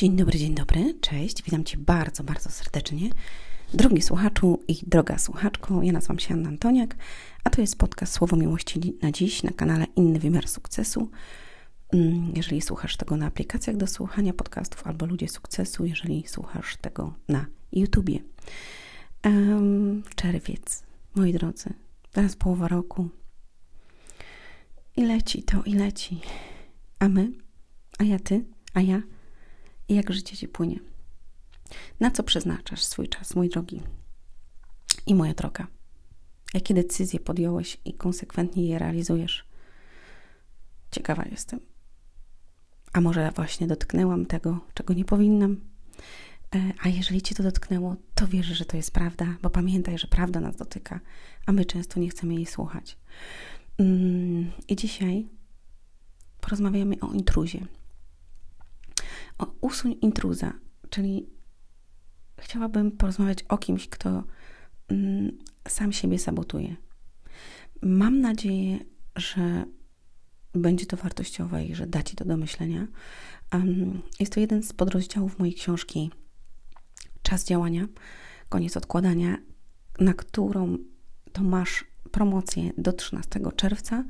Dzień dobry, dzień dobry, cześć, witam Cię bardzo, bardzo serdecznie. Drogi słuchaczu i droga słuchaczko, ja nazywam się Anna Antoniak, a to jest podcast Słowo Miłości na dziś na kanale Inny Wymiar Sukcesu. Mm, jeżeli słuchasz tego na aplikacjach do słuchania podcastów albo Ludzie Sukcesu, jeżeli słuchasz tego na YouTubie. Um, czerwiec, moi drodzy, teraz połowa roku i leci to, i leci. A my, a ja ty, a ja – i jak życie ci płynie. Na co przeznaczasz swój czas, mój drogi i moja droga? Jakie decyzje podjąłeś i konsekwentnie je realizujesz? Ciekawa jestem. A może właśnie dotknęłam tego, czego nie powinnam? E, a jeżeli Cię to dotknęło, to wierzę, że to jest prawda, bo pamiętaj, że prawda nas dotyka, a my często nie chcemy jej słuchać. Mm, I dzisiaj porozmawiamy o intruzie o usuń intruza, czyli chciałabym porozmawiać o kimś, kto mm, sam siebie sabotuje. Mam nadzieję, że będzie to wartościowe i że da Ci to do myślenia. Um, jest to jeden z podrozdziałów mojej książki Czas działania, koniec odkładania, na którą to masz promocję do 13 czerwca,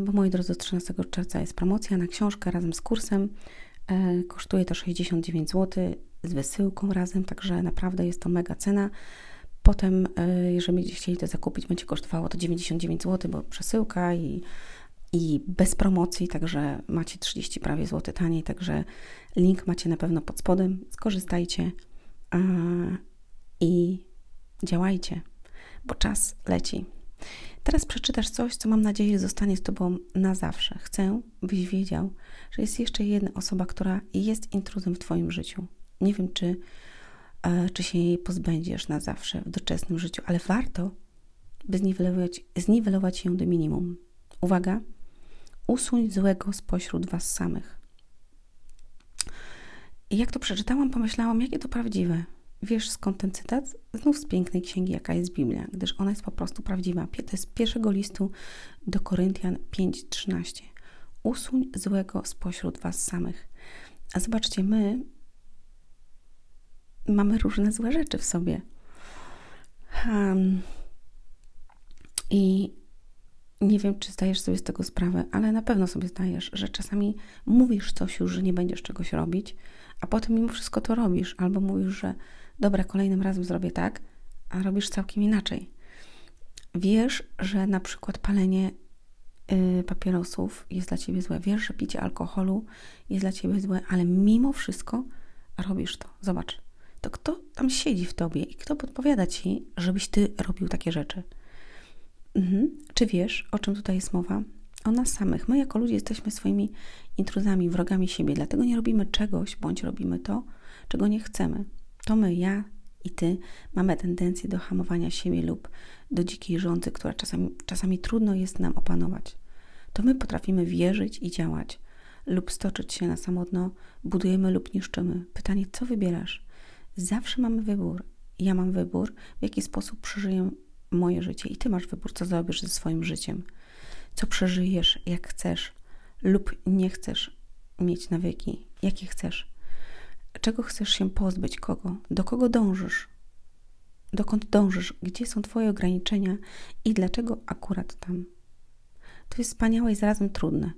bo moi drodzy, do 13 czerwca jest promocja na książkę razem z kursem E, kosztuje to 69 zł z wysyłką razem, także naprawdę jest to mega cena. Potem, e, jeżeli będziecie chcieli to zakupić, będzie kosztowało to 99 zł, bo przesyłka i, i bez promocji, także macie 30 prawie zł taniej, także link macie na pewno pod spodem. Skorzystajcie i działajcie, bo czas leci. Teraz przeczytasz coś, co mam nadzieję zostanie z Tobą na zawsze. Chcę, byś wiedział, że jest jeszcze jedna osoba, która jest intruzem w Twoim życiu. Nie wiem, czy, e, czy się jej pozbędziesz na zawsze w doczesnym życiu, ale warto, by zniwelować, zniwelować ją do minimum. Uwaga, usuń złego spośród Was samych. I jak to przeczytałam, pomyślałam, jakie to prawdziwe. Wiesz skąd ten cytat? Znów z pięknej księgi, jaka jest Biblia, gdyż ona jest po prostu prawdziwa. To jest pierwszego listu do Koryntian 5:13. Usuń złego spośród was samych. A zobaczcie, my mamy różne złe rzeczy w sobie. Um, I nie wiem, czy zdajesz sobie z tego sprawę, ale na pewno sobie zdajesz, że czasami mówisz coś już, że nie będziesz czegoś robić, a potem mimo wszystko to robisz, albo mówisz, że dobra, kolejnym razem zrobię tak, a robisz całkiem inaczej. Wiesz, że na przykład palenie y, papierosów jest dla ciebie złe. Wiesz, że picie alkoholu jest dla ciebie złe, ale mimo wszystko robisz to. Zobacz, to kto tam siedzi w tobie i kto podpowiada ci, żebyś ty robił takie rzeczy? Mhm. Czy wiesz, o czym tutaj jest mowa? O nas samych. My, jako ludzie, jesteśmy swoimi intruzami, wrogami siebie, dlatego nie robimy czegoś, bądź robimy to, czego nie chcemy to my, ja i ty, mamy tendencję do hamowania siebie lub do dzikiej rządzy, która czasami, czasami trudno jest nam opanować. To my potrafimy wierzyć i działać, lub stoczyć się na samotno, budujemy lub niszczymy. Pytanie, co wybierasz? Zawsze mamy wybór. Ja mam wybór, w jaki sposób przeżyję moje życie, i ty masz wybór, co zrobisz ze swoim życiem. Co przeżyjesz, jak chcesz, lub nie chcesz mieć nawyki, jakie chcesz. Czego chcesz się pozbyć? Kogo? Do kogo dążysz? Dokąd dążysz? Gdzie są Twoje ograniczenia i dlaczego akurat tam? To jest wspaniałe i zarazem trudne.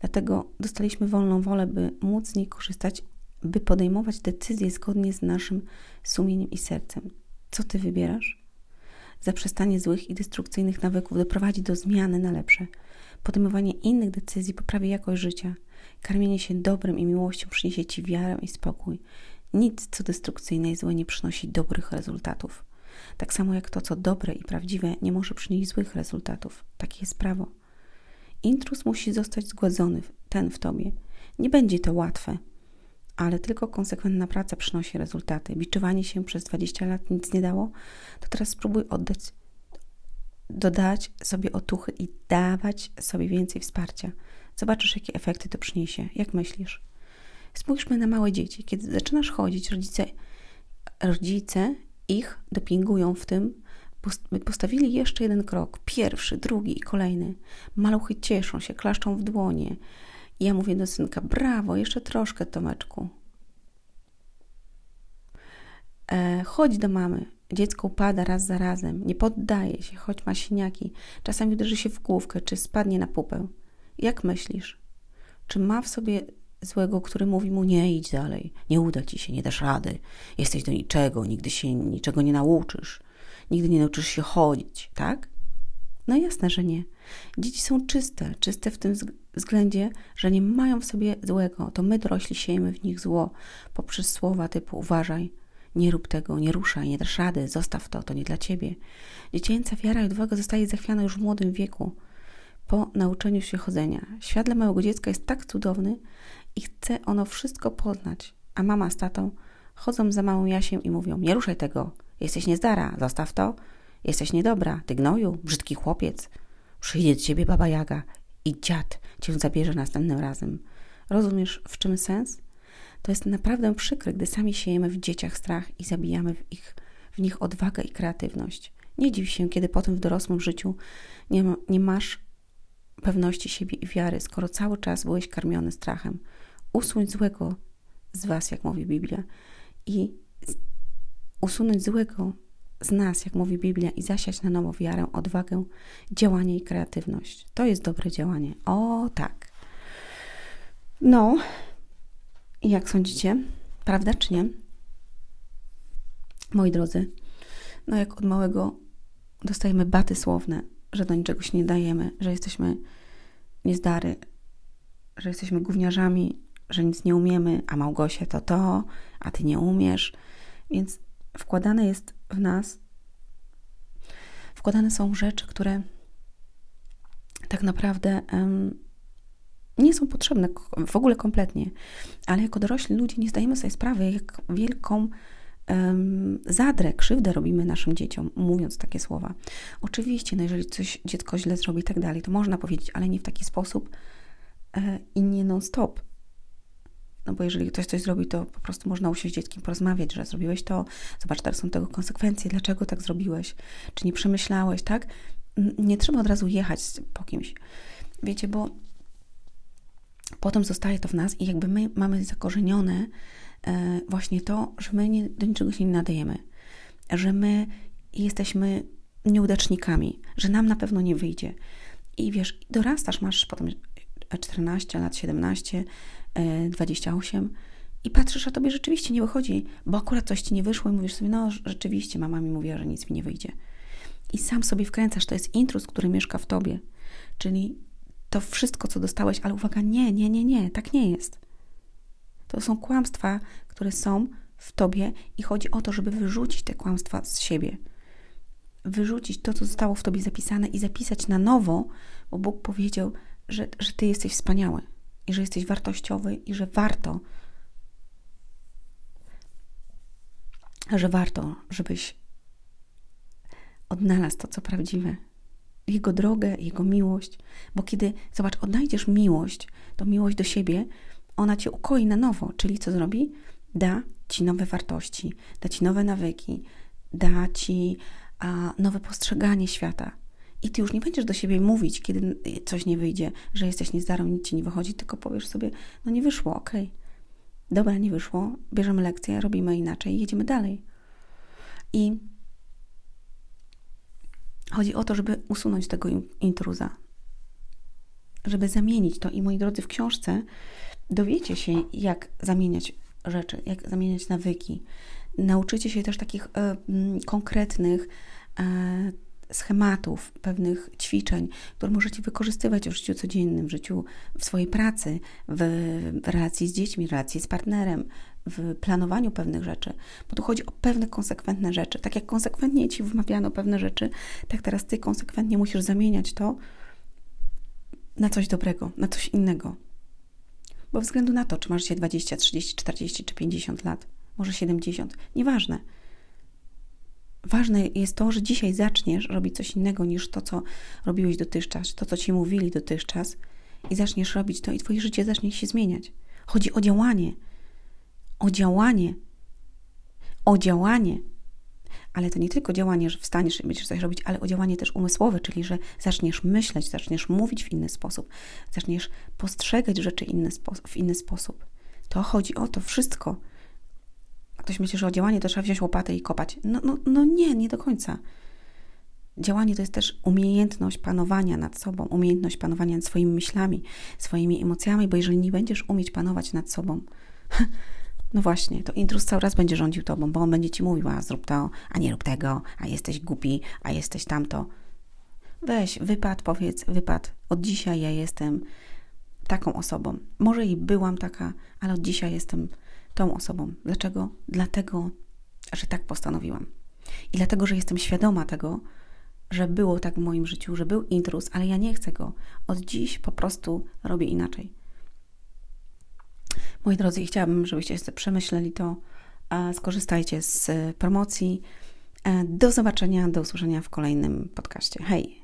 Dlatego dostaliśmy wolną wolę, by móc z niej korzystać, by podejmować decyzje zgodnie z naszym sumieniem i sercem. Co Ty wybierasz? Zaprzestanie złych i destrukcyjnych nawyków doprowadzi do zmiany na lepsze. Podejmowanie innych decyzji poprawi jakość życia – Karmienie się dobrem i miłością przyniesie Ci wiarę i spokój. Nic, co destrukcyjne i złe, nie przynosi dobrych rezultatów. Tak samo jak to, co dobre i prawdziwe, nie może przynieść złych rezultatów. Takie jest prawo. Intrus musi zostać zgładzony, ten w Tobie. Nie będzie to łatwe, ale tylko konsekwentna praca przynosi rezultaty. Biczowanie się przez 20 lat nic nie dało, to teraz spróbuj oddać, dodać sobie otuchy i dawać sobie więcej wsparcia. Zobaczysz, jakie efekty to przyniesie. Jak myślisz? Spójrzmy na małe dzieci. Kiedy zaczynasz chodzić, rodzice, rodzice ich dopingują w tym, postawili jeszcze jeden krok, pierwszy, drugi i kolejny. Maluchy cieszą się, klaszczą w dłonie. I ja mówię do synka, brawo, jeszcze troszkę, Tomeczku. E, chodź do mamy. Dziecko upada raz za razem, nie poddaje się, choć ma siniaki. Czasami uderzy się w główkę, czy spadnie na pupę. Jak myślisz? Czy ma w sobie złego, który mówi mu nie idź dalej, nie uda ci się, nie dasz rady, jesteś do niczego, nigdy się niczego nie nauczysz, nigdy nie nauczysz się chodzić, tak? No jasne, że nie. Dzieci są czyste, czyste w tym względzie, że nie mają w sobie złego. To my dorośli siejemy w nich zło poprzez słowa typu uważaj, nie rób tego, nie ruszaj, nie dasz rady, zostaw to, to nie dla ciebie. Dziecięca wiara i odwaga zostaje zachwiana już w młodym wieku, po nauczeniu się chodzenia. Świat dla małego dziecka jest tak cudowny i chce ono wszystko poznać, a mama z tatą chodzą za małą Jasiem i mówią, nie ruszaj tego, jesteś niezdara, zostaw to, jesteś niedobra, ty gnoju, brzydki chłopiec. Przyjdzie do ciebie baba Jaga i dziad cię zabierze następnym razem. Rozumiesz, w czym sens? To jest naprawdę przykre, gdy sami siejemy w dzieciach strach i zabijamy w, ich, w nich odwagę i kreatywność. Nie dziw się, kiedy potem w dorosłym życiu nie, ma, nie masz pewności siebie i wiary, skoro cały czas byłeś karmiony strachem. Usuń złego z was, jak mówi Biblia, i usunąć złego z nas, jak mówi Biblia, i zasiać na nowo wiarę, odwagę, działanie i kreatywność. To jest dobre działanie. O tak. No, i jak sądzicie? Prawda czy nie? Moi drodzy, no jak od małego dostajemy baty słowne, że do niczego się nie dajemy, że jesteśmy niezdary, że jesteśmy gówniarzami, że nic nie umiemy, a Małgosie to to, a ty nie umiesz. Więc wkładane jest w nas, wkładane są rzeczy, które tak naprawdę um, nie są potrzebne w ogóle kompletnie. Ale jako dorośli ludzie nie zdajemy sobie sprawy, jak wielką zadrę, krzywdę robimy naszym dzieciom, mówiąc takie słowa. Oczywiście, no jeżeli coś dziecko źle zrobi i tak dalej, to można powiedzieć, ale nie w taki sposób e, i nie non-stop. No bo jeżeli ktoś coś zrobi, to po prostu można usiąść z dzieckiem, porozmawiać, że zrobiłeś to, zobacz, teraz są tego konsekwencje, dlaczego tak zrobiłeś, czy nie przemyślałeś, tak? Nie trzeba od razu jechać po kimś. Wiecie, bo potem zostaje to w nas i jakby my mamy zakorzenione e, właśnie to, że my nie, do niczego się nie nadajemy, że my jesteśmy nieudacznikami, że nam na pewno nie wyjdzie. I wiesz, dorastasz, masz potem 14 lat, 17, 28 e, i patrzysz, a tobie rzeczywiście nie wychodzi, bo akurat coś ci nie wyszło i mówisz sobie, no rzeczywiście, mama mi mówiła, że nic mi nie wyjdzie. I sam sobie wkręcasz, to jest intruz, który mieszka w tobie. Czyli to wszystko, co dostałeś, ale uwaga, nie, nie, nie, nie, tak nie jest. To są kłamstwa, które są w tobie i chodzi o to, żeby wyrzucić te kłamstwa z siebie. Wyrzucić to, co zostało w tobie zapisane i zapisać na nowo, bo Bóg powiedział, że, że ty jesteś wspaniały i że jesteś wartościowy i że warto, że warto, żebyś odnalazł to, co prawdziwe. Jego drogę, Jego miłość, bo kiedy, zobacz, odnajdziesz miłość, to miłość do siebie, ona cię ukoi na nowo, czyli co zrobi? Da ci nowe wartości, da ci nowe nawyki, da ci a, nowe postrzeganie świata. I ty już nie będziesz do siebie mówić, kiedy coś nie wyjdzie, że jesteś niezdarą, nic ci nie wychodzi, tylko powiesz sobie, no nie wyszło, okej. Okay. Dobra, nie wyszło, bierzemy lekcję, robimy inaczej, jedziemy dalej. I chodzi o to, żeby usunąć tego intruza, żeby zamienić to. I moi drodzy, w książce dowiecie się, jak zamieniać rzeczy, jak zamieniać nawyki. Nauczycie się też takich y, konkretnych y, schematów, pewnych ćwiczeń, które możecie wykorzystywać w życiu codziennym, w życiu, w swojej pracy, w, w relacji z dziećmi, w relacji z partnerem, w planowaniu pewnych rzeczy, bo tu chodzi o pewne konsekwentne rzeczy. Tak jak konsekwentnie ci wymawiano pewne rzeczy, tak teraz ty konsekwentnie musisz zamieniać to na coś dobrego, na coś innego. Bo względu na to, czy masz się 20, 30, 40 czy 50 lat, może 70, nieważne Ważne jest to, że dzisiaj zaczniesz robić coś innego niż to, co robiłeś dotychczas, to, co ci mówili dotychczas, i zaczniesz robić to, i twoje życie zacznie się zmieniać. Chodzi o działanie. O działanie. O działanie. Ale to nie tylko działanie, że wstaniesz i będziesz coś robić, ale o działanie też umysłowe, czyli że zaczniesz myśleć, zaczniesz mówić w inny sposób, zaczniesz postrzegać rzeczy inny w inny sposób. To chodzi o to wszystko ktoś myśli, że o działanie to trzeba wziąć łopatę i kopać. No, no, no nie, nie do końca. Działanie to jest też umiejętność panowania nad sobą, umiejętność panowania nad swoimi myślami, swoimi emocjami, bo jeżeli nie będziesz umieć panować nad sobą, no właśnie, to intruz cały raz będzie rządził tobą, bo on będzie ci mówił, a zrób to, a nie rób tego, a jesteś głupi, a jesteś tamto. Weź, wypad, powiedz, wypad. Od dzisiaj ja jestem taką osobą. Może i byłam taka, ale od dzisiaj jestem tą osobą. Dlaczego? Dlatego, że tak postanowiłam. I dlatego, że jestem świadoma tego, że było tak w moim życiu, że był intruz, ale ja nie chcę go. Od dziś po prostu robię inaczej. Moi drodzy, chciałabym, żebyście sobie przemyśleli to. Skorzystajcie z promocji. E, do zobaczenia, do usłyszenia w kolejnym podcaście. Hej!